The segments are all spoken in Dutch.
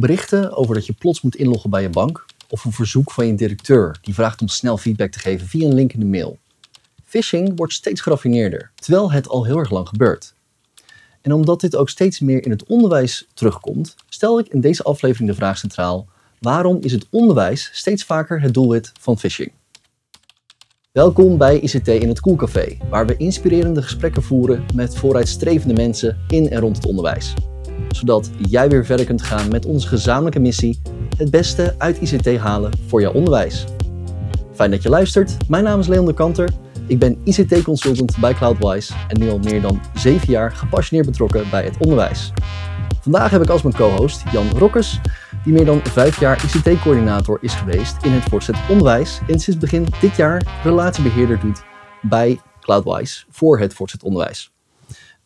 Berichten over dat je plots moet inloggen bij je bank of een verzoek van je directeur die vraagt om snel feedback te geven via een link in de mail. Phishing wordt steeds geraffineerder, terwijl het al heel erg lang gebeurt. En omdat dit ook steeds meer in het onderwijs terugkomt, stel ik in deze aflevering de vraag centraal: waarom is het onderwijs steeds vaker het doelwit van phishing? Welkom bij ICT in het Koelcafé, waar we inspirerende gesprekken voeren met vooruitstrevende mensen in en rond het onderwijs. Zodat jij weer verder kunt gaan met onze gezamenlijke missie: het beste uit ICT halen voor jouw onderwijs. Fijn dat je luistert. Mijn naam is Leon de Kanter. Ik ben ICT-consultant bij Cloudwise en nu al meer dan zeven jaar gepassioneerd betrokken bij het onderwijs. Vandaag heb ik als mijn co-host Jan Rokkes, die meer dan vijf jaar ICT-coördinator is geweest in het voortzet onderwijs en sinds begin dit jaar relatiebeheerder doet bij Cloudwise voor het voortzet onderwijs.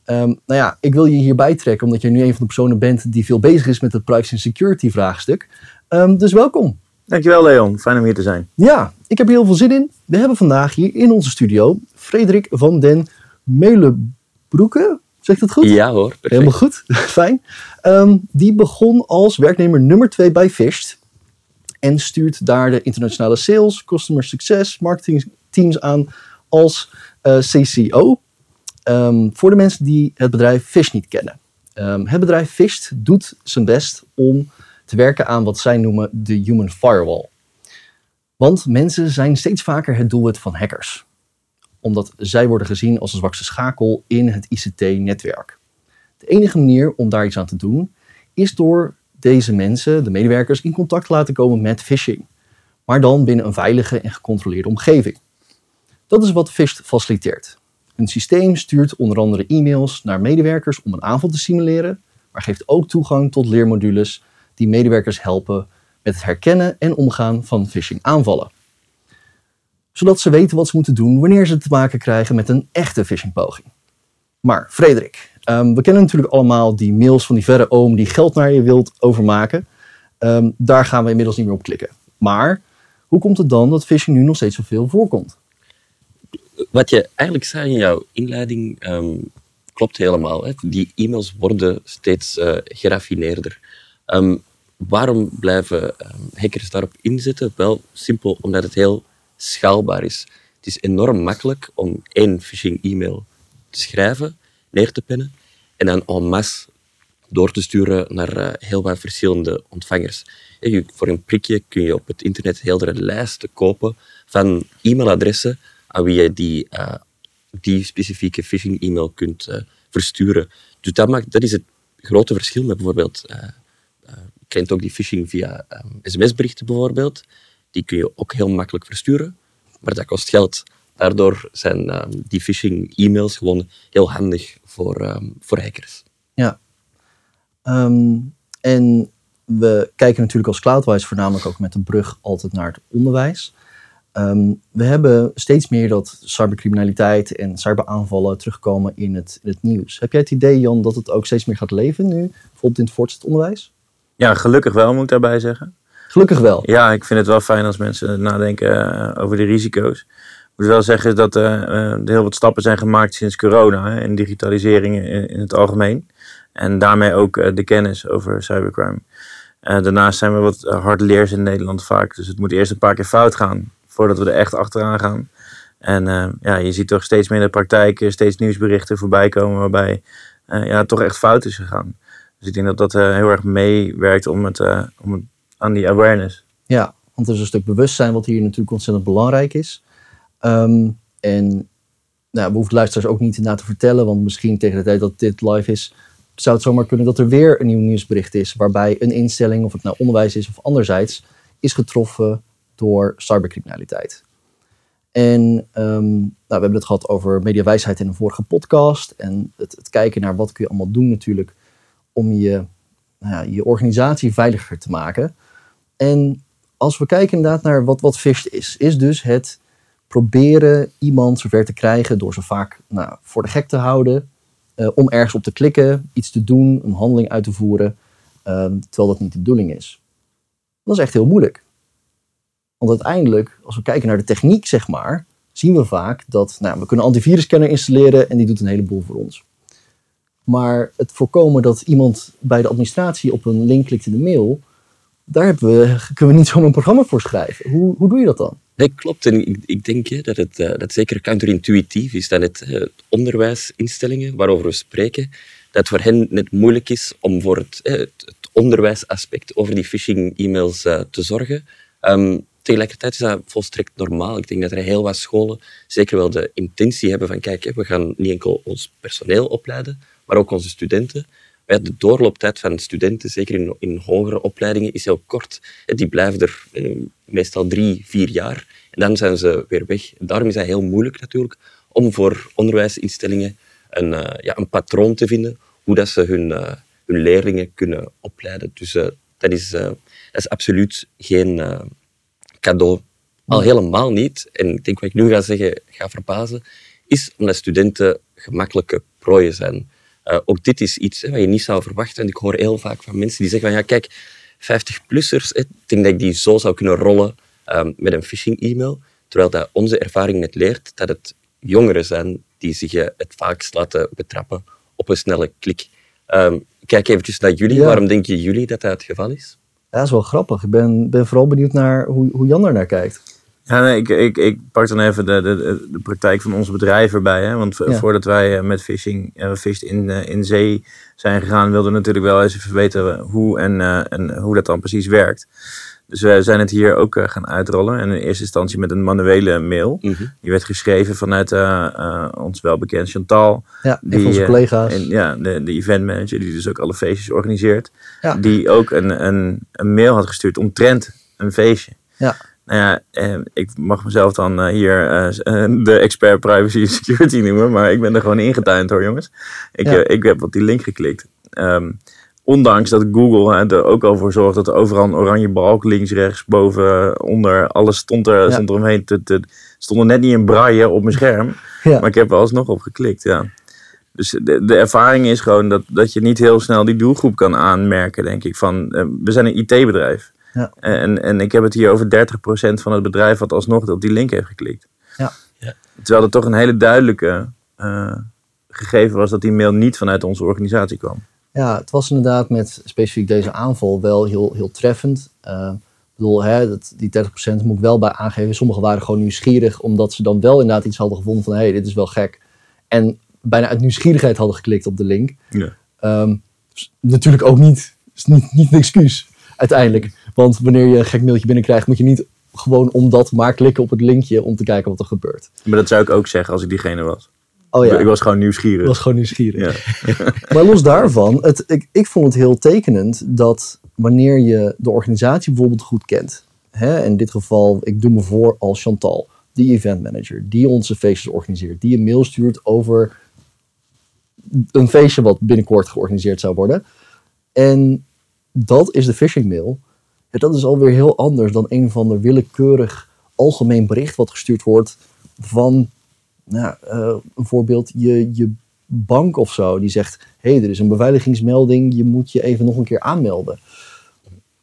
Um, nou ja, ik wil je hierbij trekken omdat je nu een van de personen bent die veel bezig is met het privacy en security vraagstuk. Um, dus welkom. Dankjewel Leon, fijn om hier te zijn. Ja, ik heb hier heel veel zin in. We hebben vandaag hier in onze studio Frederik van den Meulenbroeke. Zegt het goed? Ja hoor, perfect. Helemaal goed, fijn. Um, die begon als werknemer nummer 2 bij Fisht. En stuurt daar de internationale sales, customer success, marketing teams aan als uh, eh, CCO. Um, voor de mensen die het bedrijf Fish niet kennen. Um, het bedrijf Fish doet zijn best om te werken aan wat zij noemen de human firewall. Want mensen zijn steeds vaker het doelwit van hackers. Omdat zij worden gezien als een zwakste schakel in het ICT-netwerk. De enige manier om daar iets aan te doen is door deze mensen, de medewerkers, in contact te laten komen met phishing. Maar dan binnen een veilige en gecontroleerde omgeving. Dat is wat Fish faciliteert. Een systeem stuurt onder andere e-mails naar medewerkers om een aanval te simuleren, maar geeft ook toegang tot leermodules die medewerkers helpen met het herkennen en omgaan van phishing aanvallen. Zodat ze weten wat ze moeten doen wanneer ze te maken krijgen met een echte phishingpoging. Maar Frederik, um, we kennen natuurlijk allemaal die mails van die verre oom die geld naar je wilt overmaken. Um, daar gaan we inmiddels niet meer op klikken. Maar hoe komt het dan dat phishing nu nog steeds zoveel voorkomt? Wat je eigenlijk zei in jouw inleiding um, klopt helemaal. Hè. Die e-mails worden steeds uh, geraffineerder. Um, waarom blijven um, hackers daarop inzetten? Wel simpel omdat het heel schaalbaar is. Het is enorm makkelijk om één phishing-e-mail te schrijven, neer te pennen en dan en masse door te sturen naar uh, heel wat verschillende ontvangers. Voor een prikje kun je op het internet heel hele lijsten kopen van e-mailadressen aan wie je die, uh, die specifieke phishing-e-mail kunt uh, versturen. Dus dat, maakt, dat is het grote verschil met bijvoorbeeld kent ook die phishing via um, sms-berichten bijvoorbeeld. Die kun je ook heel makkelijk versturen, maar dat kost geld. Daardoor zijn um, die phishing-e-mails gewoon heel handig voor, um, voor hackers. Ja. en we kijken natuurlijk als Cloudwise voornamelijk ook met de brug altijd naar het onderwijs. We hebben steeds meer dat cybercriminaliteit en cyberaanvallen terugkomen in het, in het nieuws. Heb jij het idee, Jan, dat het ook steeds meer gaat leven nu, bijvoorbeeld in het voortgezet onderwijs? Ja, gelukkig wel, moet ik daarbij zeggen. Gelukkig wel. Ja, ik vind het wel fijn als mensen nadenken uh, over de risico's. Ik moet wel zeggen dat uh, er heel wat stappen zijn gemaakt sinds corona hè, in digitalisering in, in, het algemeen. En daarmee ook uh, de kennis over cybercrime. daarnaast zijn we wat hardleers in Nederland vaak. Dus het moet eerst een paar keer fout gaan voordat we er echt achteraan gaan. En ja, je ziet toch steeds meer in de praktijk steeds nieuwsberichten voorbij komen waarbij ja, toch echt fout is gegaan. Dus ik denk dat dat heel erg meewerkt om het, om het, aan die awareness. Ja, want er is een stuk bewustzijn wat hier natuurlijk ontzettend belangrijk is. Um, en nou, we hoeven luisteraars ook niet na te vertellen, want misschien tegen de tijd dat dit live is, zou het zomaar kunnen dat er weer een nieuw nieuwsbericht is, waarbij een instelling, of het nou onderwijs is of anderzijds, is getroffen door cybercriminaliteit. En um, nou, we hebben het gehad over mediawijsheid in een vorige podcast. En het, het, kijken naar wat kun je allemaal doen natuurlijk om je, nou ja, je organisatie veiliger te maken. En als we kijken inderdaad naar wat, wat is, is dus het proberen iemand zover te krijgen door ze vaak nou, voor de gek te houden, uh, om ergens op te klikken, iets te doen, een handeling uit te voeren, uh, terwijl dat niet de bedoeling is. Dat is echt heel moeilijk. Want uiteindelijk, als we kijken naar de techniek, zeg maar, zien we vaak dat nou, we kunnen antivirusscanner installeren en die doet een heleboel voor ons. Maar het voorkomen dat iemand bij de administratie op een link klikt in de mail, daar we, kunnen we niet zomaar een programma voor schrijven. Hoe, hoe doe je dat dan? Nee, klopt. En ik, ik denk dat het uh, dat zeker counterintuïtief is dat het uh, onderwijsinstellingen waarover we spreken, dat voor hen net moeilijk is om voor het, uh, het, onderwijsaspect over die phishing-e-mails te zorgen. Um, tegelijkertijd is dat volstrekt normaal. Ik denk dat er heel wat scholen zeker wel de intentie hebben van kijk, we gaan niet enkel ons personeel opleiden, maar ook onze studenten. De doorlooptijd van studenten, zeker in, in hogere opleidingen, is heel kort. Die blijven er eh, meestal drie, vier jaar en dan zijn ze weer weg. Daarom is het heel moeilijk natuurlijk om voor onderwijsinstellingen een, uh, ja, een patroon te vinden hoe dat ze hun, uh, hun leerlingen kunnen opleiden. Dus dat, is, dat is absoluut geen cadeau. Al helemaal niet. En ik denk wat ik nu ga zeggen, ga verbazen, is omdat studenten gemakkelijke prooien zijn. Uh, ook dit is iets hè, wat je niet zou verwachten. En ik hoor heel vaak van mensen die zeggen van ja, kijk, 50-plussers, ik denk dat ik die zo zou kunnen rollen um, met een phishing-e-mail. Terwijl dat onze ervaring net leert dat het jongeren zijn die zich uh, het vaakst laten betrappen op een snelle klik. Um, kijk eventjes naar jullie. Ja. Waarom denken jullie dat dat het geval is? Ja, dat is wel grappig. Ik ben, ben vooral benieuwd naar hoe, hoe Jan er naar kijkt. Ja, nee, ik, ik, ik pak dan even de, de, de praktijk van onze bedrijven erbij. Hè? Want ja. voordat wij met phishing uh, in, uh, in zee zijn gegaan, wilden we natuurlijk wel eens even weten hoe en, uh, en hoe dat dan precies werkt. Dus we zijn het hier ook gaan uitrollen. En in eerste instantie met een manuele mail. Mm -hmm. Die werd geschreven vanuit ons welbekend Chantal. Ja, die, onze collega's. En, ja, de, de event manager die dus ook alle feestjes organiseert. Ja. Die ook een, een, een mail had gestuurd omtrent een feestje. Ja. Nou ja, eh, ik mag mezelf dan hier de expert privacy en security noemen, maar ik ben er gewoon ingetuind hoor jongens. Ik, ja. ik heb op die link geklikt. Um, ondanks dat Google hè, er ook al voor zorgt dat er overal een oranje balk links, rechts, boven, onder, alles stond er, ja. stond er omheen. Te, te, stond er net niet in braille op mijn scherm, ja. maar ik heb er alsnog op geklikt, ja. Dus de, de ervaring is gewoon dat, dat je niet heel snel die doelgroep kan aanmerken, denk ik. Van, we zijn een IT-bedrijf. Ja. En, en ik heb het hier over 30% van het bedrijf wat alsnog op die link heeft geklikt. Ja. ja. Terwijl het toch een hele duidelijke uh, gegeven was dat die mail niet vanuit onze organisatie kwam. Ja, het was inderdaad met specifiek deze aanval wel heel, heel treffend. Uh, ik bedoel, hè, dat, die 30% moet ik wel bij aangeven. Sommigen waren gewoon nieuwsgierig, omdat ze dan wel inderdaad iets hadden gevonden van hé, hey, dit is wel gek. En bijna uit nieuwsgierigheid hadden geklikt op de link. Ja. Um, dus natuurlijk ook niet, is niet, niet een excuus uiteindelijk. Want wanneer je een gek mailtje binnenkrijgt, moet je niet gewoon om dat maar klikken op het linkje om te kijken wat er gebeurt. Maar dat zou ik ook zeggen als ik diegene was. Oh ja. Ik was gewoon nieuwsgierig. Ik was gewoon nieuwsgierig. Ja. maar los daarvan, het, ik, ik vond het heel tekenend dat wanneer je de organisatie bijvoorbeeld goed kent, hè, in dit geval, ik doe me voor als Chantal, die event manager, die onze feestjes organiseert, die een mail stuurt over een feestje wat binnenkort georganiseerd zou worden. En dat is de phishing mail. Dat is alweer heel anders dan een van de willekeurig algemeen bericht wat gestuurd wordt van, nou, uh, een voorbeeld, je, je bank of zo, die zegt, hé, hey, er is een beveiligingsmelding, je moet je even nog een keer aanmelden.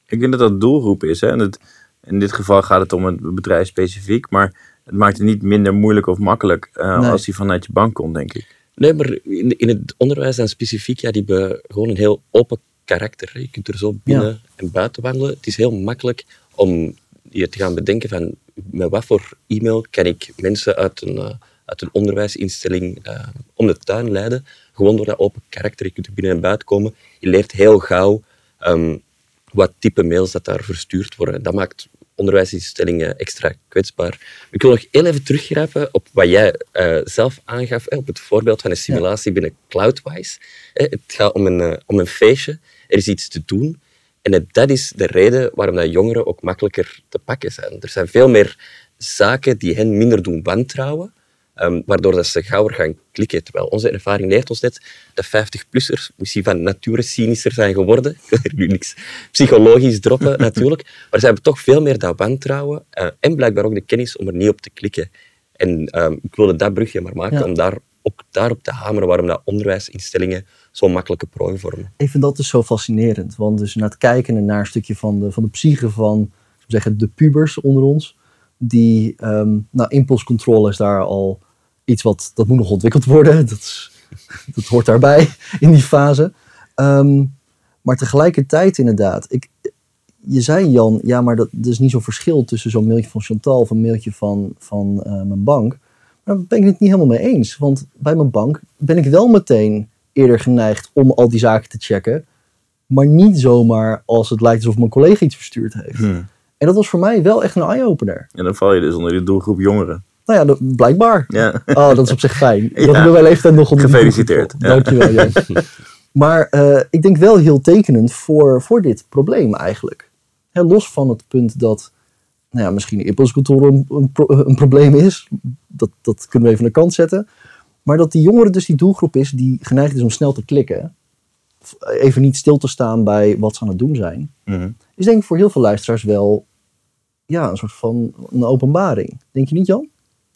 Ik denk dat dat doelgroep is. Hè? En het, in dit geval gaat het om een bedrijf specifiek, maar het maakt het niet minder moeilijk of makkelijk uh, nee. als die vanuit je bank komt, denk ik. Nee, maar in, in het onderwijs en specifiek, ja, die hebben gewoon een heel open karakter. Je kunt er zo binnen ja. en buiten wandelen. Het is heel makkelijk om je te gaan bedenken van met wat voor e-mail kan ik mensen uit een, uh, uit een onderwijsinstelling uh, om de tuin leiden. Gewoon door dat open karakter. Je kunt er binnen en buiten komen. Je leert heel gauw um, wat type mails dat daar verstuurd worden. Dat maakt onderwijsinstellingen extra kwetsbaar. Ik wil nog heel even teruggrijpen op wat jij uh, zelf aangaf, hè, op het voorbeeld van een simulatie ja. binnen Cloudwise. Hè, het gaat om een, uh, om een feestje, er is iets te doen. En dat is de reden waarom dat jongeren ook makkelijker te pakken zijn. Er zijn veel meer zaken die hen minder doen wantrouwen, um, waardoor dat ze gauwer gaan klikken. Terwijl onze ervaring leert ons net dat 50-plussers misschien van nature cynischer zijn geworden. Ik wil nu niks psychologisch droppen natuurlijk, maar ze hebben toch veel meer dat wantrouwen uh, en blijkbaar ook de kennis om er niet op te klikken. En um, ik wilde dat brugje maar maken ja. om daar ook daarop te hameren waarom dat onderwijsinstellingen zo'n makkelijke prooi vormen. Ik vind dat dus zo fascinerend, want dus naar het kijken naar een stukje van de, van de psyche van zeggen, de pubers onder ons, die, um, nou, impulscontrole is daar al iets wat, dat moet nog ontwikkeld worden. Dat is dat hoort daarbij in die fase. Ehm, maar tegelijkertijd inderdaad, ik, je zei Jan, ja, maar dat, er is niet zo'n verschil tussen zo'n mailtje van Chantal of een mailtje van, van eh, mijn bank. Maar daar ben ik het niet helemaal mee eens. Want bij mijn bank ben ik wel meteen eerder geneigd om al die zaken te checken. Maar niet zomaar als het lijkt alsof mijn collega iets verstuurd heeft. Hmm. En dat was voor mij wel echt een eye-opener. En dan val je dus onder de doelgroep jongeren. Nou ja, dat- blijkbaar. Ja. Oh, dat is op zich fijn. Dat bij mijn leeftijd nog onder die Gefeliciteerd. Dankjewel, Jan. Maar eh, ik denk wel heel tekenend voor, voor dit probleem eigenlijk. Hè, los van het punt dat nou ja, misschien impulscontrole een, een, pro- een probleem is. Dat, dat kunnen we even aan de kant zetten. Maar dat die jongeren dus die doelgroep is die geneigd is om snel te klikken. Even niet stil te staan bij wat ze aan het doen zijn. Mhm. Is denk ik voor heel veel luisteraars wel ja, een soort van een openbaring. Denk je niet, Jan?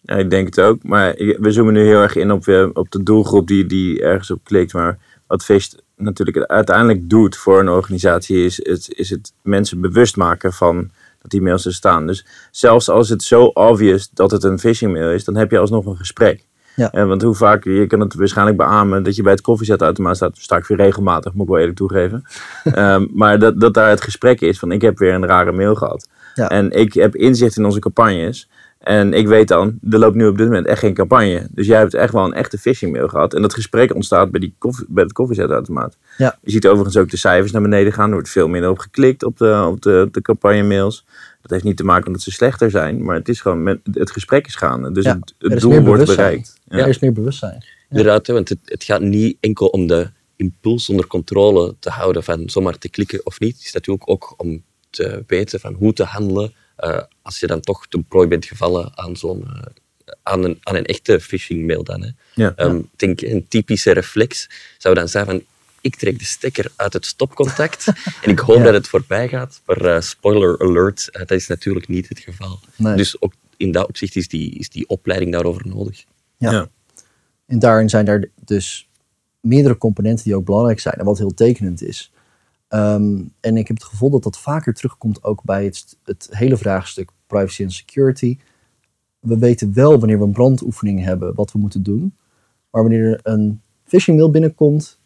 Ja, ik denk het ook. Maar we zoomen nu heel erg in op, eh, op de doelgroep die, die ergens op klikt. Maar wat Fist natuurlijk uiteindelijk doet voor een organisatie is, is, is het mensen bewust maken van dat die mails er staan. Dus zelfs als het zo obvious dat het een phishing mail is, dan heb je alsnog een gesprek. Ja. Eh, want hoe vaak, je kan het waarschijnlijk beamen dat je bij het koffiezetautomaat staat, sta ik weer regelmatig, moet ik wel eerlijk toegeven. Ehm, maar dat, dat daar het gesprek is van ik heb weer een rare mail gehad. Ja. En ik heb inzicht in onze campagnes. En ik weet dan, er loopt nu op dit moment echt geen campagne. Dus jij hebt echt wel een echte phishing mail gehad. En dat gesprek ontstaat bij, die koffie, bij het koffiezetautomaat. Ja. Je ziet overigens ook de cijfers naar beneden gaan. Er wordt veel minder op geklikt op de, op de, de campagne mails. Dat heeft niet te maken met dat ze slechter zijn. Maar het is gewoon, met, het gesprek is gaande. Dus Ja, het, er doel meer wordt bewustzijn. bereikt. Ja. Er is meer bewustzijn. Inderdaad, want het, het gaat niet enkel om de impuls onder controle te houden van zomaar te klikken of niet. Het is natuurlijk ook om te weten van hoe te handelen als je dan toch ten prooi bent gevallen aan zo'n eh, aan, een, aan een echte phishing mail dan. Hè. Ja. Ehm, Ik denk een typische reflex zou dan zijn van ik trek de stekker uit het stopcontact en ik hoop Ja. dat het voorbij gaat. Maar eh, spoiler alert, eh, dat is natuurlijk niet het geval. Nee. Dus ook in dat opzicht is die, is die opleiding daarover nodig. Ja. Ja. En daarin zijn er dus meerdere componenten die ook belangrijk zijn en wat heel tekenend is. Ehm, en ik heb het gevoel dat dat vaker terugkomt ook bij het, het hele vraagstuk privacy en security. We weten wel wanneer we een brandoefening hebben wat we moeten doen. Maar wanneer er een phishing mail binnenkomt,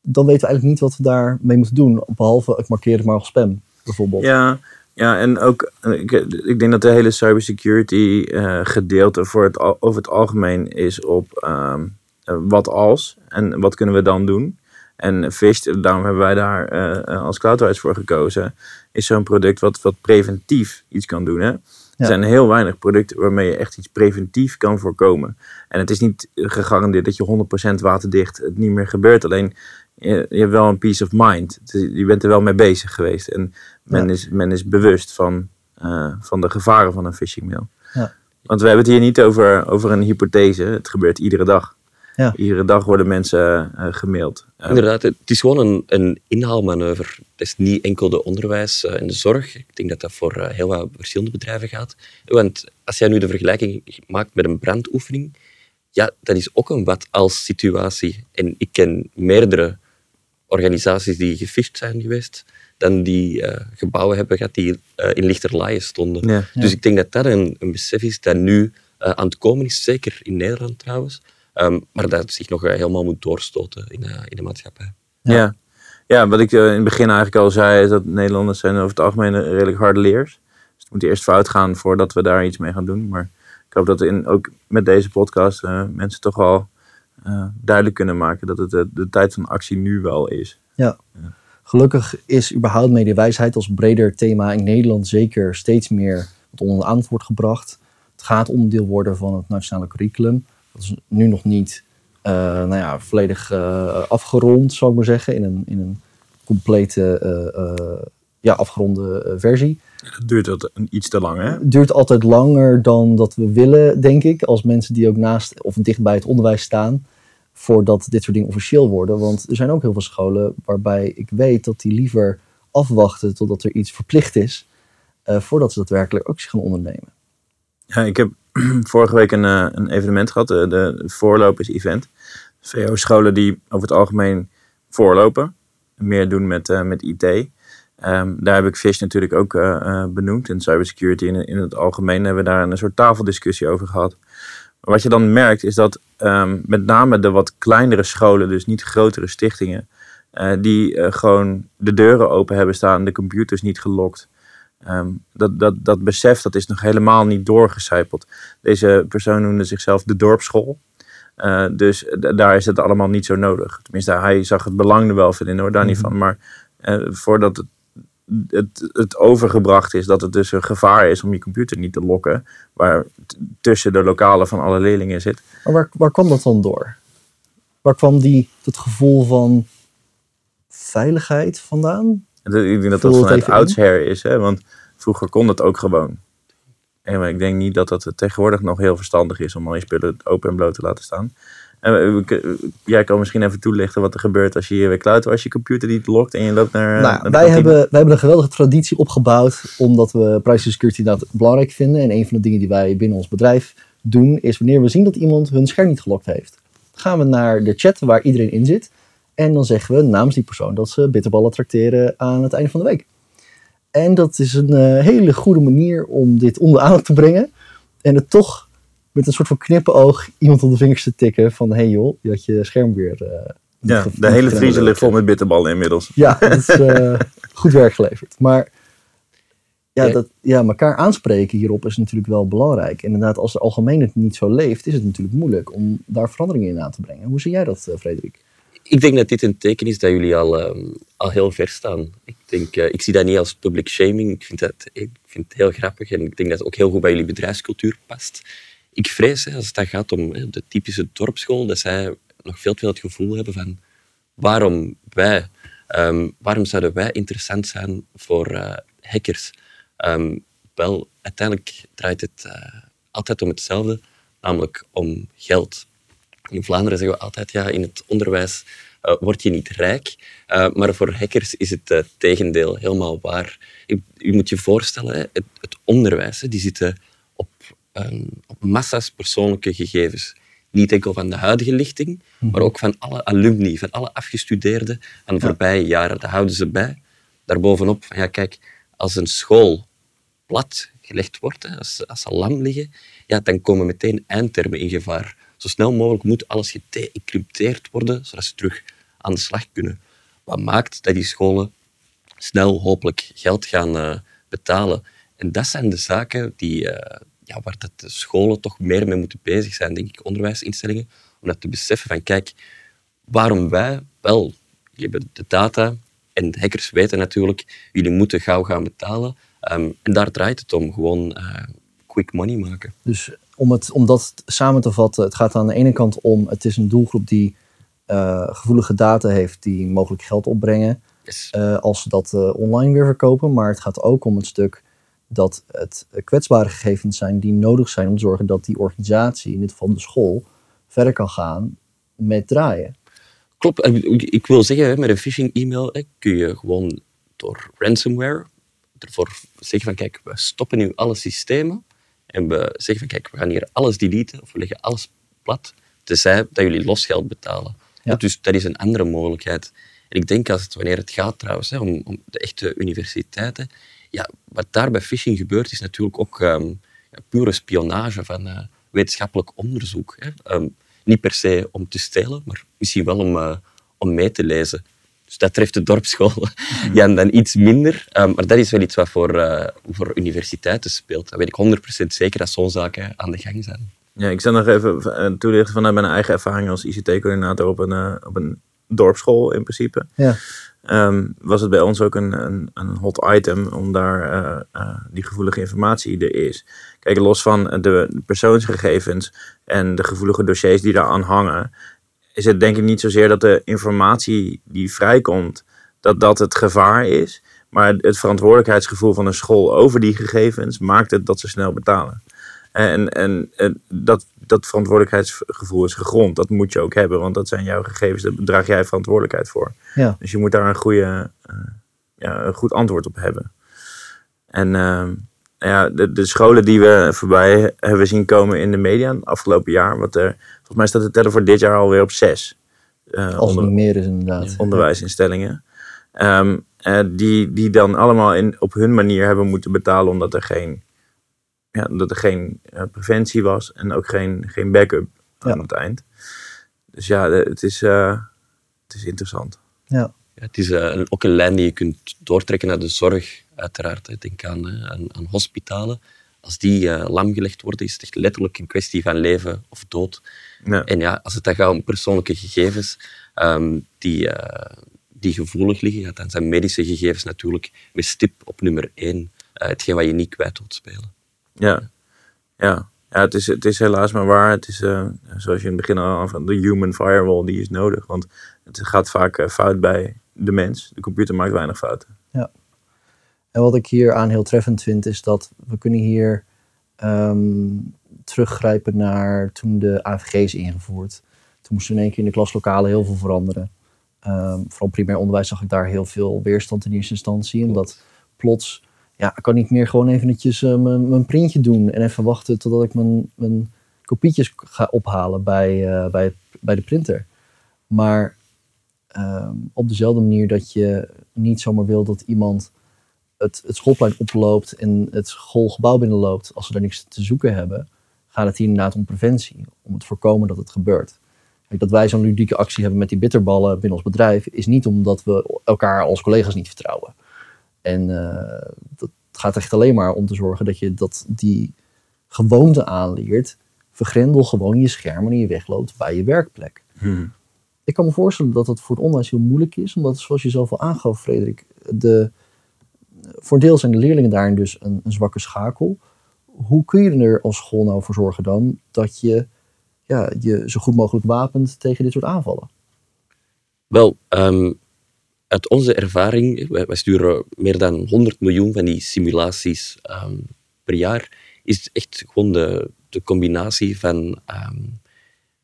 dan weten we eigenlijk niet wat we daarmee moeten doen. Behalve ik markeer het maar als spam, bijvoorbeeld. Ja, ja, en ook, ik, ik denk dat de hele cybersecurity eh gedeelte voor het, over het algemeen is op ehm, eh, wat als en wat kunnen we dan doen. En Fist, daarom hebben wij daar eh, als CloudWise voor gekozen, is zo'n product wat, wat preventief iets kan doen. Hè? Er zijn heel weinig producten waarmee je echt iets preventief kan voorkomen. En het is niet gegarandeerd dat je 100% waterdicht het niet meer gebeurt. Alleen je, je hebt wel een peace of mind. Je bent er wel mee bezig geweest. En men, Ja. is, men is bewust van, eh, van de gevaren van een phishing mail. Ja. Want we hebben het hier niet over, over een hypothese. Het gebeurt iedere dag. Ja. Iedere dag worden mensen eh, gemaild. Eh, Inderdaad, het is gewoon een, een inhaalmanoeuvre. Het is niet enkel de onderwijs eh, en de zorg. Ik denk dat dat voor eh, heel wat verschillende bedrijven gaat. Want als jij nu de vergelijking maakt met een brandoefening, ja, dat is ook een wat-als situatie. En ik ken meerdere organisaties die gefisht zijn geweest, dan die eh, gebouwen hebben gehad die in lichterlaaien stonden. Ja. Dus ik denk dat dat een, een besef is dat nu aan het komen is, zeker in Nederland trouwens, Ehm, maar dat zich nog eh, helemaal moet doorstoten in, eh, in de maatschappij. Ja. Ja. ja. wat ik eh, in het begin eigenlijk al zei, is dat Nederlanders zijn over het algemeen redelijk harde leers. Dus het moet eerst fout gaan voordat we daar iets mee gaan doen. Maar ik hoop dat in, ook met deze podcast eh, mensen toch wel eh, duidelijk kunnen maken dat het eh, de tijd van actie nu wel is. Gelukkig is überhaupt mediewijsheid als breder thema in Nederland zeker steeds meer onder de aandacht wordt gebracht. Het gaat onderdeel worden van het nationale curriculum. Dat is nu nog niet eh, nou ja, volledig eh, afgerond, zou ik maar zeggen, in een, in een complete eh, ja, afgeronde versie. Duurt dat een, iets te lang, hè? Het duurt altijd langer dan dat we willen, denk ik, als mensen die ook naast of dicht bij het onderwijs staan, voordat dit soort dingen officieel worden. Want er zijn ook heel veel scholen waarbij ik weet dat die liever afwachten totdat er iets verplicht is, voordat ze daadwerkelijk actie gaan ondernemen. Ja, ik heb vorige week een, eh, een evenement gehad, de, de voorlopers-event. VO-scholen die over het algemeen voorlopen, meer doen met, eh, met IT. Ehm, daar heb ik Fish natuurlijk ook eh, benoemd. En cybersecurity in, in het algemeen hebben we daar een soort tafeldiscussie over gehad. Wat je dan merkt is dat ehm, met name de wat kleinere scholen, dus niet grotere stichtingen, die gewoon de deuren open hebben staan, de computers niet gelokt. Ehm, dat, dat, dat besef dat is nog helemaal niet doorgecijpeld. Deze persoon noemde zichzelf de dorpsschool. Eh, dus daar is het allemaal niet zo nodig. Tenminste, hij zag het belang er wel van in hoor, daar niet van. Maar eh, voordat het, het, het overgebracht is dat het dus een gevaar is om je computer niet te lokken, waar tussen de lokalen van alle leerlingen zit. Maar waar, waar kwam dat dan door? Waar kwam die, dat gevoel van veiligheid vandaan? Dat- Ik denk dat dat het vanuit oudsher is, hè? want vroeger kon dat ook gewoon. En maar ik denk niet dat dat tegenwoordig nog heel verstandig is om al je spullen open en bloot te laten staan. En jij kan misschien even toelichten wat er gebeurt als je hier weer cloud als je computer niet lokt en je loopt naar. nou, naar wij, hebben, wij hebben een geweldige traditie opgebouwd omdat we privacy security inderdaad belangrijk vinden. En een van de dingen die wij binnen ons bedrijf doen is wanneer we zien dat iemand hun scherm niet gelokt heeft. Gaan we naar de chat waar iedereen in zit. En dan zeggen we namens die persoon dat ze bitterballen trakteren aan het einde van de week. En dat is een eh, hele goede manier om dit onder de aandacht te brengen. En het toch met een soort van knippenoog iemand op de vingers te tikken van... hé hey joh, je had je scherm weer... eh, Ja, de hele vriezer ligt vol met bitterballen inmiddels. Ja, dat is eh, goed werk geleverd. Maar ja, Ja. dat, ja, elkaar aanspreken hierop is natuurlijk wel belangrijk. Inderdaad, als de algemeen het niet zo leeft, is het natuurlijk moeilijk om daar veranderingen in aan te brengen. Hoe zie jij dat, Frederik? Ik denk dat dit een teken is dat jullie al, ehm, al heel ver staan. Ik, denk, eh, ik zie dat niet als public shaming. Ik vind, dat, ik vind het heel grappig en ik denk dat het ook heel goed bij jullie bedrijfscultuur past. Ik vrees, hè, als het dan gaat om de typische dorpsschool, dat zij nog veel te veel het gevoel hebben van waarom wij, ehm, waarom zouden wij interessant zijn voor eh, hackers? Ehm, wel, uiteindelijk draait het eh, altijd om hetzelfde, namelijk om geld. In Vlaanderen zeggen we altijd, ja, in het onderwijs eh, word je niet rijk. Eh, maar voor hackers is het eh, tegendeel helemaal waar. Je, je moet je voorstellen, hè, het, het onderwijs, hè, die zitten op, ehm, op massa's persoonlijke gegevens. Niet enkel van de huidige lichting, maar ook van alle alumni, van alle afgestudeerden van de voorbije jaren. Dat houden ze bij. Daarbovenop, ja, kijk, als een school plat gelegd wordt, hè, als, als ze lam liggen, ja, dan komen meteen eindtermen in gevaar. Zo snel mogelijk moet alles gede-encrypteerd worden, zodat ze terug aan de slag kunnen. Wat maakt dat die scholen snel hopelijk geld gaan eh, betalen. En dat zijn de zaken die, eh, ja, waar dat de scholen toch meer mee moeten bezig zijn, denk ik, onderwijsinstellingen. Om dat te beseffen van, kijk, waarom wij wel, de data en hackers weten natuurlijk, jullie moeten gauw gaan betalen. Ehm, en daar draait het om, gewoon eh, quick money maken. Dus om, het, om dat samen te vatten, het gaat aan de ene kant om, het is een doelgroep die eh, gevoelige data heeft die mogelijk geld opbrengen Yes. eh, als ze dat eh, online weer verkopen. Maar het gaat ook om het stuk dat het kwetsbare gegevens zijn die nodig zijn om te zorgen dat die organisatie, in dit geval de school, verder kan gaan met draaien. Klopt. Ik wil zeggen, met een phishing-e-mail hè, kun je gewoon door ransomware ervoor zeggen van kijk, we stoppen nu alle systemen en we zeggen van kijk, we gaan hier alles deleten of we leggen alles plat, tenzij dat jullie losgeld betalen. Ja. Dus dat is een andere mogelijkheid. En ik denk als het, wanneer het gaat trouwens hè, om, om de echte universiteiten, ja, wat daar bij phishing gebeurt is natuurlijk ook ehm, ja, pure spionage van eh, wetenschappelijk onderzoek. Hè. Ehm, niet per se om te stelen, maar misschien wel om, eh, om mee te lezen. Dus dat treft de dorpsschool ja, en dan iets minder. Ehm, maar dat is wel iets wat voor, eh, voor universiteiten speelt. Dan weet ik 100% zeker dat zo'n zaken aan de gang zijn. Ja, ik zal nog even eh, toelichten vanuit mijn eigen ervaring als ICT-coördinator op een, eh, op een dorpsschool in principe. Ja. Ehm, was het bij ons ook een, een, een hot item om daar eh, eh, die gevoelige informatie er is. Kijk, los van de persoonsgegevens en de gevoelige dossiers die daaraan hangen, is het denk ik niet zozeer dat de informatie die vrijkomt, dat dat het gevaar is. Maar het verantwoordelijkheidsgevoel van een school over die gegevens maakt het dat ze snel betalen. En, en, en dat, dat verantwoordelijkheidsgevoel is gegrond. Dat moet je ook hebben, want dat zijn jouw gegevens. Daar draag jij verantwoordelijkheid voor. Ja. Dus je moet daar een, goede, eh, ja, een goed antwoord op hebben. En ehm, ja, de, de scholen die we voorbij hebben zien komen in de media het afgelopen jaar. Wat er, volgens mij staat de teller voor dit jaar alweer op zes. eh, Als het onder- niet meer is inderdaad. onderwijsinstellingen. Ehm, eh, die, die dan allemaal in, op hun manier hebben moeten betalen omdat er geen ja, dat er geen eh, preventie was en ook geen, geen backup aan Ja. het eind. Dus ja, de- het is, eh, het is interessant. Ja. Ja, het is ook een lijn die je kunt doortrekken naar de zorg, uiteraard. hè. Denk aan, hè, aan, aan hospitalen. Als die eh, lamgelegd worden, is het echt letterlijk een kwestie van leven of dood. Ja. En ja, als het dan gaat om persoonlijke gegevens ehm, die, eh, die gevoelig liggen, ja, dan zijn medische gegevens natuurlijk met stip op nummer één. eh, hetgeen wat je niet kwijt wilt spelen. Ja, ja. ja het, is, het is helaas maar waar. Het is, eh, zoals je in het begin al van de human firewall, die is nodig. Want het gaat vaak fout bij de mens. De computer maakt weinig fouten. En wat ik hier aan heel treffend vind, is dat we kunnen hier ehm, teruggrijpen naar toen de AVG is ingevoerd. Toen moesten in één keer in de klaslokalen heel veel veranderen. Ehm, vooral primair onderwijs zag ik daar heel veel weerstand in eerste instantie. Omdat plots, ja, ik kan niet meer gewoon eventjes eh, mijn, mijn printje doen en even wachten totdat ik mijn, mijn kopietjes ga ophalen bij, eh, bij, bij de printer. Maar ehm, op dezelfde manier dat je niet zomaar wil dat iemand het, het schoolplein oploopt en het schoolgebouw binnenloopt als ze daar niks te zoeken hebben, gaat het hier inderdaad om preventie. Om het voorkomen dat het gebeurt. Kijk, dat wij zo'n ludieke actie hebben met die bitterballen binnen ons bedrijf, is niet omdat we elkaar als collega's niet vertrouwen. En eh, dat gaat echt alleen maar om te zorgen dat je dat die gewoonte aanleert. Vergrendel gewoon je scherm wanneer je wegloopt bij je werkplek. Ik kan me voorstellen dat het voor het onderwijs heel moeilijk is, omdat zoals je zelf al aangaf, Frederik, de, voor deel zijn de leerlingen daarin dus een, een zwakke schakel. Hoe kun je er als school nou voor zorgen dan dat je ja, je zo goed mogelijk wapent tegen dit soort aanvallen? Wel, ehm, uit onze ervaring, wij, sturen meer dan 100 miljoen van die simulaties ehm, per jaar, is echt gewoon de, de combinatie van ehm,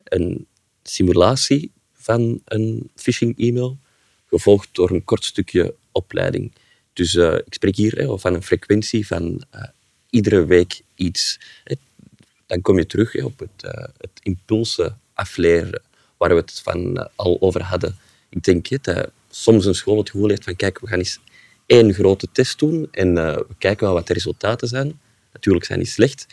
een simulatie van een phishing-e-mail, gevolgd door een kort stukje opleiding. Dus eh, ik spreek hier van een frequentie van eh, iedere week iets. Dan kom je terug op het, eh, het impulsen afleren, waar we het van al over hadden. Ik denk dat soms een school het gevoel heeft van kijk, we gaan eens één grote test doen en we kijken wel wat de resultaten zijn. Natuurlijk zijn die slecht,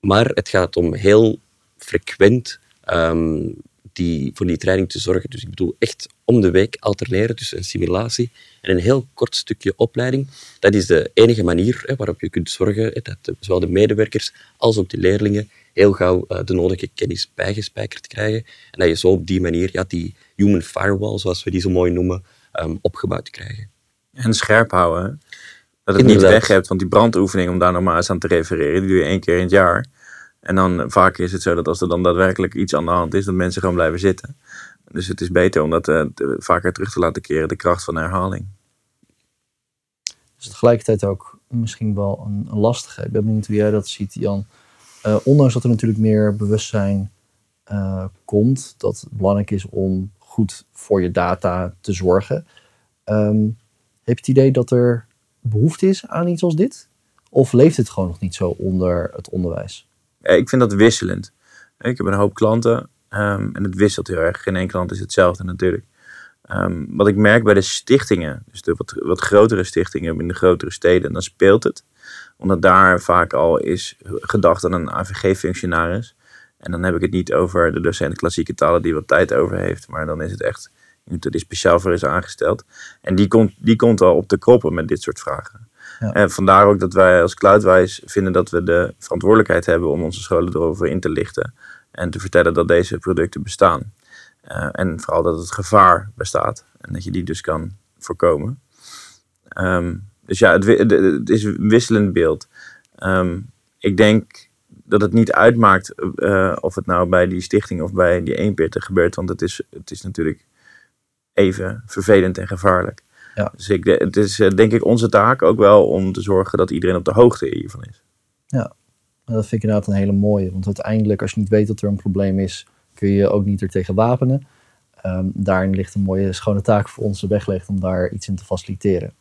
maar het gaat om heel frequent ehm, die, voor die training te zorgen. Dus ik bedoel echt om de week alterneren tussen een simulatie en een heel kort stukje opleiding. Dat is de enige manier hè, waarop je kunt zorgen hè, dat de- zowel de medewerkers als ook de leerlingen heel gauw eh, de nodige kennis bijgespijkerd krijgen. En dat je zo op die manier ja, die human firewall, zoals we die zo mooi noemen, ehm, opgebouwd krijgen. En scherp houden. hè. Dat het niet weg hebt. Want die brandoefening, om daar nog maar eens aan te refereren, die doe je één keer in het jaar. En dan vaak is het zo dat als er dan daadwerkelijk iets aan de hand is, dat mensen gewoon blijven zitten. Dus het is beter om dat eh, vaker terug te laten keren, de kracht van herhaling. is tegelijkertijd ook misschien wel een, een lastige. Ik ben benieuwd hoe jij dat ziet, Jan. Eh, ondanks dat er natuurlijk meer bewustzijn eh, komt, dat het belangrijk is om goed voor je data te zorgen. Ehm, heb je het idee dat er behoefte is aan iets als dit? Of leeft het gewoon nog niet zo onder het onderwijs? Eh, Ik vind dat wisselend. Ik heb een hoop klanten ehm, en het wisselt heel erg. Geen één klant is hetzelfde natuurlijk. Ehm, wat ik merk bij de stichtingen, dus de wat, grotere stichtingen in de grotere steden, dan speelt het. Omdat daar vaak al is gedacht aan een AVG-functionaris. En dan heb ik het niet over de docent klassieke talen die wat tijd over heeft. Maar dan is het echt iemand die speciaal voor is aangesteld. En die komt, die komt al op de kroppen met dit soort vragen. En vandaar ook dat wij als Cloudwise vinden dat we de verantwoordelijkheid hebben om onze scholen erover in te lichten. En te vertellen dat deze producten bestaan. Eh, en vooral dat het gevaar bestaat. En dat je die dus kan voorkomen. Ehm, dus ja, het, is een wisselend beeld. Ehm, ik denk dat het niet uitmaakt eh, of het nou bij die stichting of bij die eenpitter gebeurt. Want het is, het is natuurlijk even vervelend en gevaarlijk. Ja. Dus ik, het is eh, denk ik onze taak ook wel om te zorgen dat iedereen op de hoogte hiervan is. En dat vind ik inderdaad een hele mooie. Want uiteindelijk, als je niet weet dat er een probleem is, kun je ook niet er tegen wapenen. Ehm, daarin ligt een mooie schone taak voor ons weggelegd om daar iets in te faciliteren.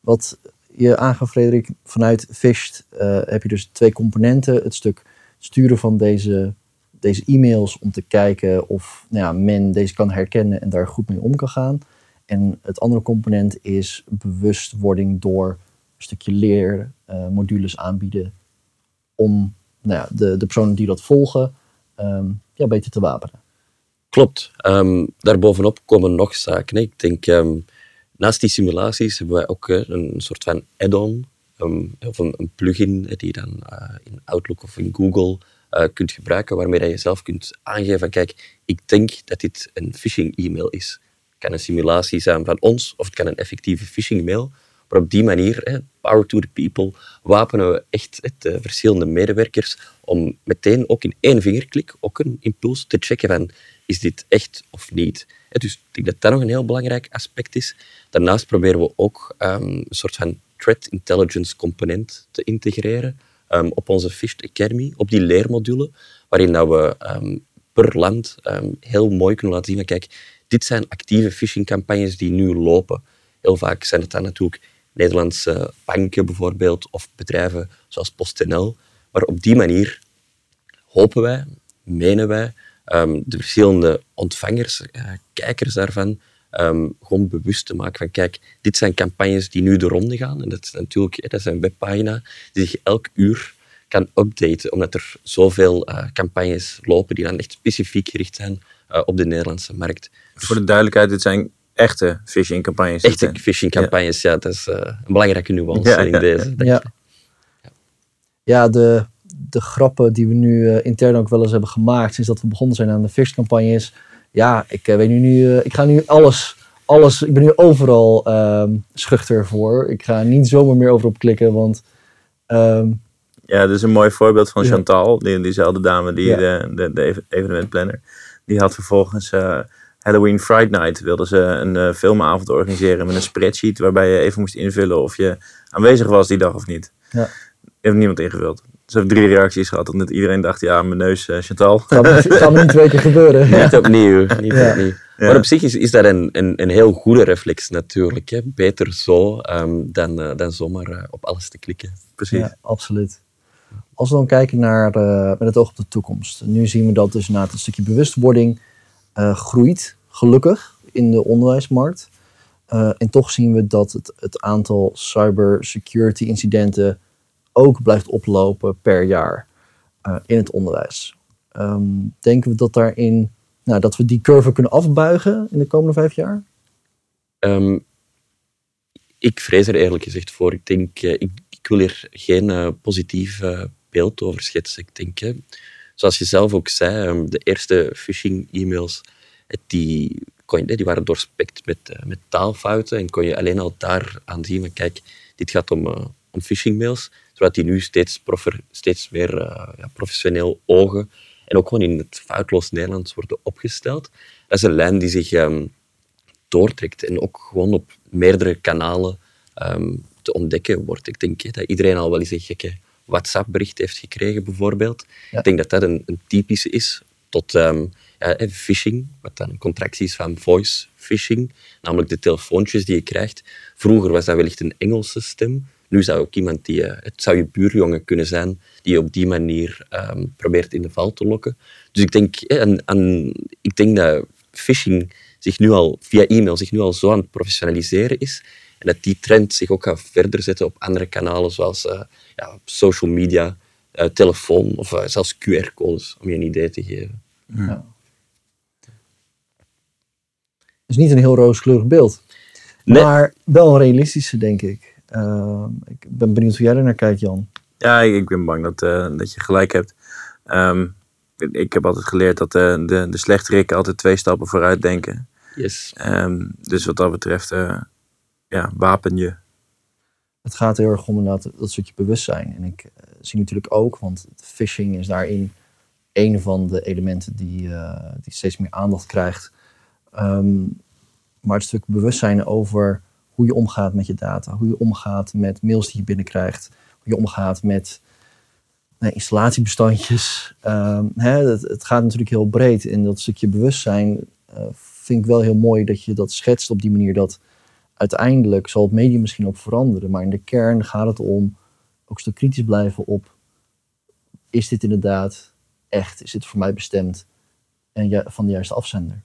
Wat je aangaf, Frederik, vanuit Fisht eh, heb je dus twee componenten. Het stuk sturen van deze, deze e-mails om te kijken of nou ja, men deze kan herkennen en daar goed mee om kan gaan. En het andere component is bewustwording door een stukje leermodules aanbieden om nou ja, de, de personen die dat volgen ehm, ja, beter te wapenen. Klopt. Um, daarbovenop komen nog zaken. Ik denk, ehm, naast die simulaties hebben wij ook een soort van add-on, of een, een, plugin die je dan uh, in Outlook of in Google kunt gebruiken, waarmee je zelf kunt aangeven van kijk, ik denk dat dit een phishing-e-mail is. Kan een simulatie zijn van ons, of het kan een effectieve phishing-mail. Maar op die manier, power to the people, wapenen we echt de verschillende medewerkers om meteen ook in één vingerklik ook een impuls te checken van is dit echt of niet. Dus ik denk dat dat nog een heel belangrijk aspect is. Daarnaast proberen we ook um, een soort van threat intelligence component te integreren um, op onze Fished Academy, op die leermodule, waarin dat we um, per land heel mooi kunnen laten zien van kijk, dit zijn actieve phishingcampagnes die nu lopen. Heel vaak zijn het dan natuurlijk Nederlandse banken bijvoorbeeld, of bedrijven zoals PostNL. Maar op die manier hopen wij, menen wij, um, de verschillende ontvangers, uh, kijkers daarvan, um, gewoon bewust te maken van kijk, dit zijn campagnes die nu de ronde gaan. En dat is natuurlijk dat is een webpagina die zich elk uur kan updaten, omdat er zoveel uh, campagnes lopen die dan echt specifiek gericht zijn uh, op de Nederlandse markt. Voor de duidelijkheid, dit zijn echte phishing-campagnes. Echte phishing-campagnes, ja. Dat is uh, een belangrijke nuance ja, in deze. Ja, ja. de, de grappen die we nu uh, intern ook wel eens hebben gemaakt sinds dat we begonnen zijn aan de phishing-campagnes. Ja, ik uh, weet nu, nu ik ga nu alles, alles, ik ben nu overal ehm, schuchter voor. Ik ga niet zomaar meer over op klikken, want... Um, ja, dat is een mooi voorbeeld van Chantal, die, diezelfde dame, die de, de, de evenementplanner. Die had vervolgens Halloween Friday Night wilden ze een uh, filmavond organiseren met een spreadsheet waarbij je even moest invullen of je aanwezig was die dag of niet. Ja. Heeft niemand ingevuld. Ze hebben drie reacties gehad, omdat iedereen dacht, ja, mijn neus, uh, Chantal. Het kan niet twee keer gebeuren. Niet opnieuw. Niet opnieuw. Maar op zich is, is dat een, een, een heel goede reflex natuurlijk. Hè. Beter zo um, dan, uh, dan zomaar op alles te klikken. Precies. Ja, absoluut. Als we dan kijken naar, met het oog op de toekomst. Nu zien we dat dus na het stukje bewustwording uh, groeit, gelukkig, in de onderwijsmarkt. Uh, en toch zien we dat het, het aantal cybersecurity incidenten ook blijft oplopen per jaar in het onderwijs. Um, denken we dat daarin, nou, dat we die curve kunnen afbuigen in de komende vijf jaar? Um, ik vrees er eerlijk gezegd voor. Ik denk, ik, ik wil hier geen positief beeld over schetsen. Ik denk, zoals je zelf ook zei, ehm, de eerste phishing-e-mails, die, die waren doorspekt met, eh, met taalfouten en kon je alleen al daar aan zien kijk, dit gaat om, uh, om phishing-mails, zodat die nu steeds, profer, steeds meer uh, ja, professioneel ogen en ook gewoon in het foutloos Nederlands worden opgesteld. Dat is een lijn die zich um, doortrekt en ook gewoon op meerdere kanalen um, te ontdekken wordt. Ik denk dat iedereen al wel eens een gekke WhatsApp-bericht heeft gekregen, bijvoorbeeld. Ik denk dat dat een, een typische is tot um, ja, phishing, wat dan een contractie is van voice phishing, namelijk de telefoontjes die je krijgt. Vroeger was dat wellicht een Engelse stem. Nu zou ook iemand die, uh, het zou je buurjongen kunnen zijn, die je op die manier um, probeert in de val te lokken. Dus ik denk, en, en, ik denk dat phishing zich nu al via e-mail zich nu al zo aan het professionaliseren is en dat die trend zich ook gaat verder zetten op andere kanalen, zoals uh, ja, social media, uh, telefoon of uh, zelfs QR-codes, om je een idee te geven. Ja. Het is niet een heel rooskleurig beeld, nee. maar wel een realistische, denk ik. ik ben benieuwd hoe jij er naar kijkt, Jan. Ja, ik ben bang dat, dat je gelijk hebt. Um, ik heb altijd geleerd dat de, de, de slechterikken altijd twee stappen vooruit denken. Yes. Um, dus wat dat betreft ja, wapen je. Het gaat heel erg om inderdaad dat stukje bewustzijn. En ik uh, zie natuurlijk ook, want phishing is daarin een van de elementen die, uh, die steeds meer aandacht krijgt. Um, maar het stuk bewustzijn over hoe je omgaat met je data, hoe je omgaat met mails die je binnenkrijgt, hoe je omgaat met installatiebestandjes. Um, hè, het, gaat natuurlijk heel breed. En dat stukje bewustzijn uh, vind ik wel heel mooi dat je dat schetst op die manier dat uiteindelijk zal het medium misschien ook veranderen, maar in de kern gaat het om ook stuk kritisch blijven op: is dit inderdaad echt? Is dit voor mij bestemd? En van de juiste afzender?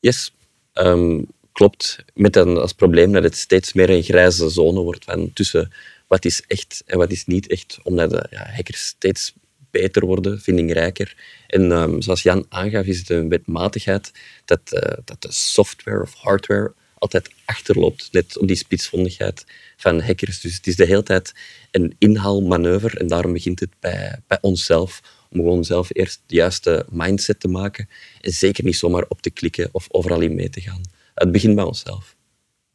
Yes. Um, klopt, met dan als probleem dat het steeds meer een grijze zone wordt van tussen wat is echt en wat is niet echt, omdat de ja, hackers steeds beter worden, vindingrijker. En ehm, zoals Jan aangaf, is het een wetmatigheid dat, eh, dat de software of hardware altijd achterloopt, net op die spitsvondigheid van hackers. Dus het is de hele tijd een inhaalmanoeuvre en daarom begint het bij, bij onszelf om gewoon zelf eerst de juiste mindset te maken en zeker niet zomaar op te klikken of overal in mee te gaan. Het begint bij onszelf.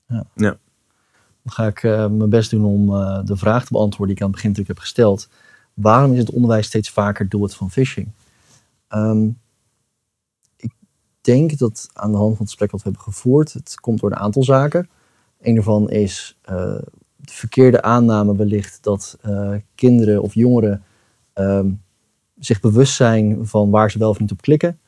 Ja. Dan ga ik eh, mijn best doen om eh, de vraag te beantwoorden die ik aan het begin natuurlijk heb gesteld. Waarom is het onderwijs steeds vaker doelwit van phishing? Ehm, denk dat aan de hand van het gesprek wat we hebben gevoerd, het komt door een aantal zaken. Een daarvan is eh, de verkeerde aanname wellicht dat eh, kinderen of jongeren ehm, zich bewust zijn van waar ze wel of niet op klikken.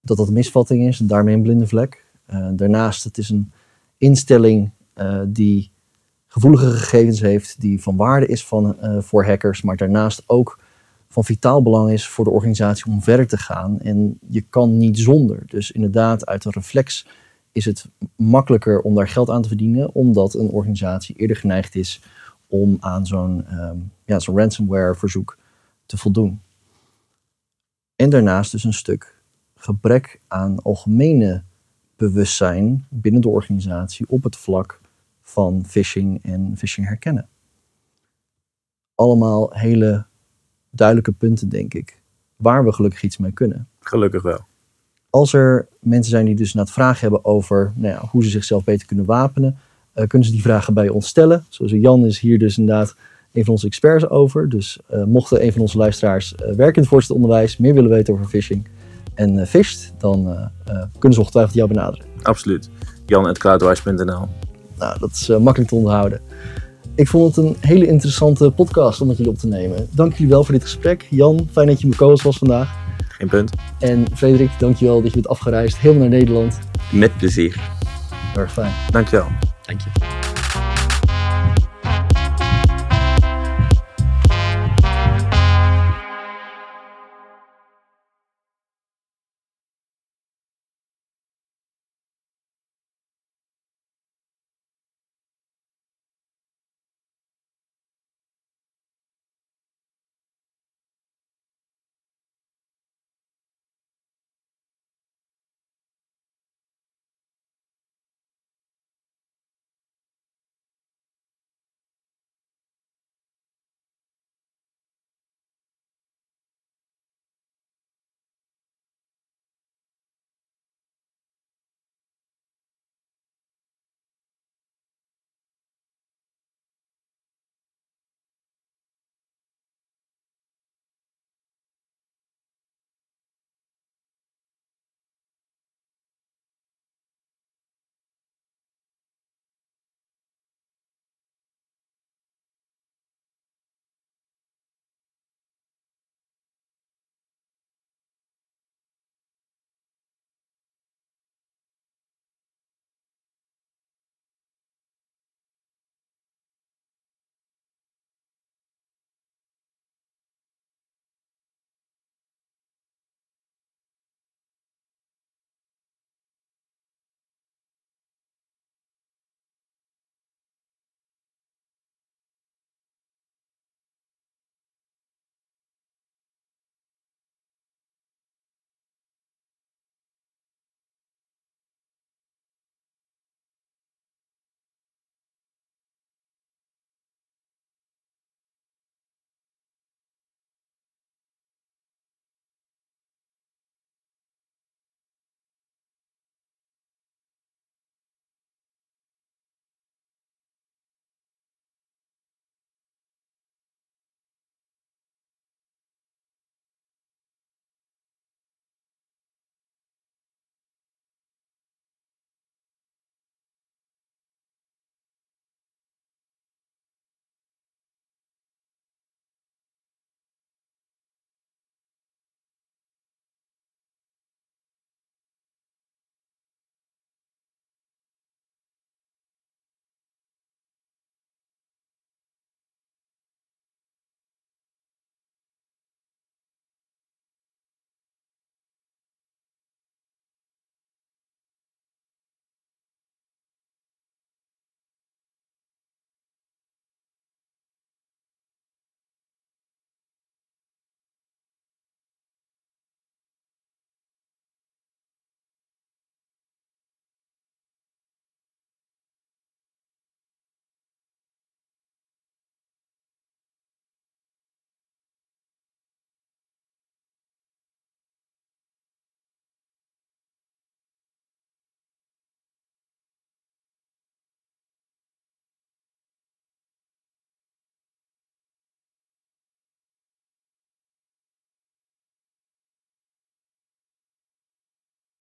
Dat dat een misvatting is en daarmee een blinde vlek. Eh, daarnaast, het is een instelling die gevoelige gegevens heeft, die van waarde is van, voor hackers, maar daarnaast ook van vitaal belang is voor de organisatie om verder te gaan. En je kan niet zonder. Dus inderdaad, uit een reflex is het makkelijker om daar geld aan te verdienen, omdat een organisatie eerder geneigd is om aan zo'n ehm, ja, zo'n ransomware verzoek te voldoen. En daarnaast dus een stuk gebrek aan algemene bewustzijn binnen de organisatie op het vlak van phishing en phishing herkennen. Allemaal hele duidelijke punten, denk ik, waar we gelukkig iets mee kunnen. Gelukkig wel. Als er mensen zijn die dus naar het vragen hebben over nou ja, hoe ze zichzelf beter kunnen wapenen, eh, kunnen ze die vragen bij ons stellen. Zoals Jan is hier dus inderdaad een van onze experts over. Dus eh, mochten een van onze luisteraars eh, werken in het voortgezet onderwijs, meer willen weten over phishing en uh, fisht, dan kunnen ze ongetwijfeld jou benaderen. Absoluut. Jan.cloudwise.nl Nou, dat is makkelijk te onderhouden. Ik vond het een hele interessante podcast om met jullie op te nemen. Dank jullie wel voor dit gesprek. Jan, fijn dat je mijn co-host was vandaag. Geen punt. En Frederik, dankjewel dat je bent afgereisd helemaal naar Nederland. Met plezier. Heel erg fijn. Dankjewel. Dank je.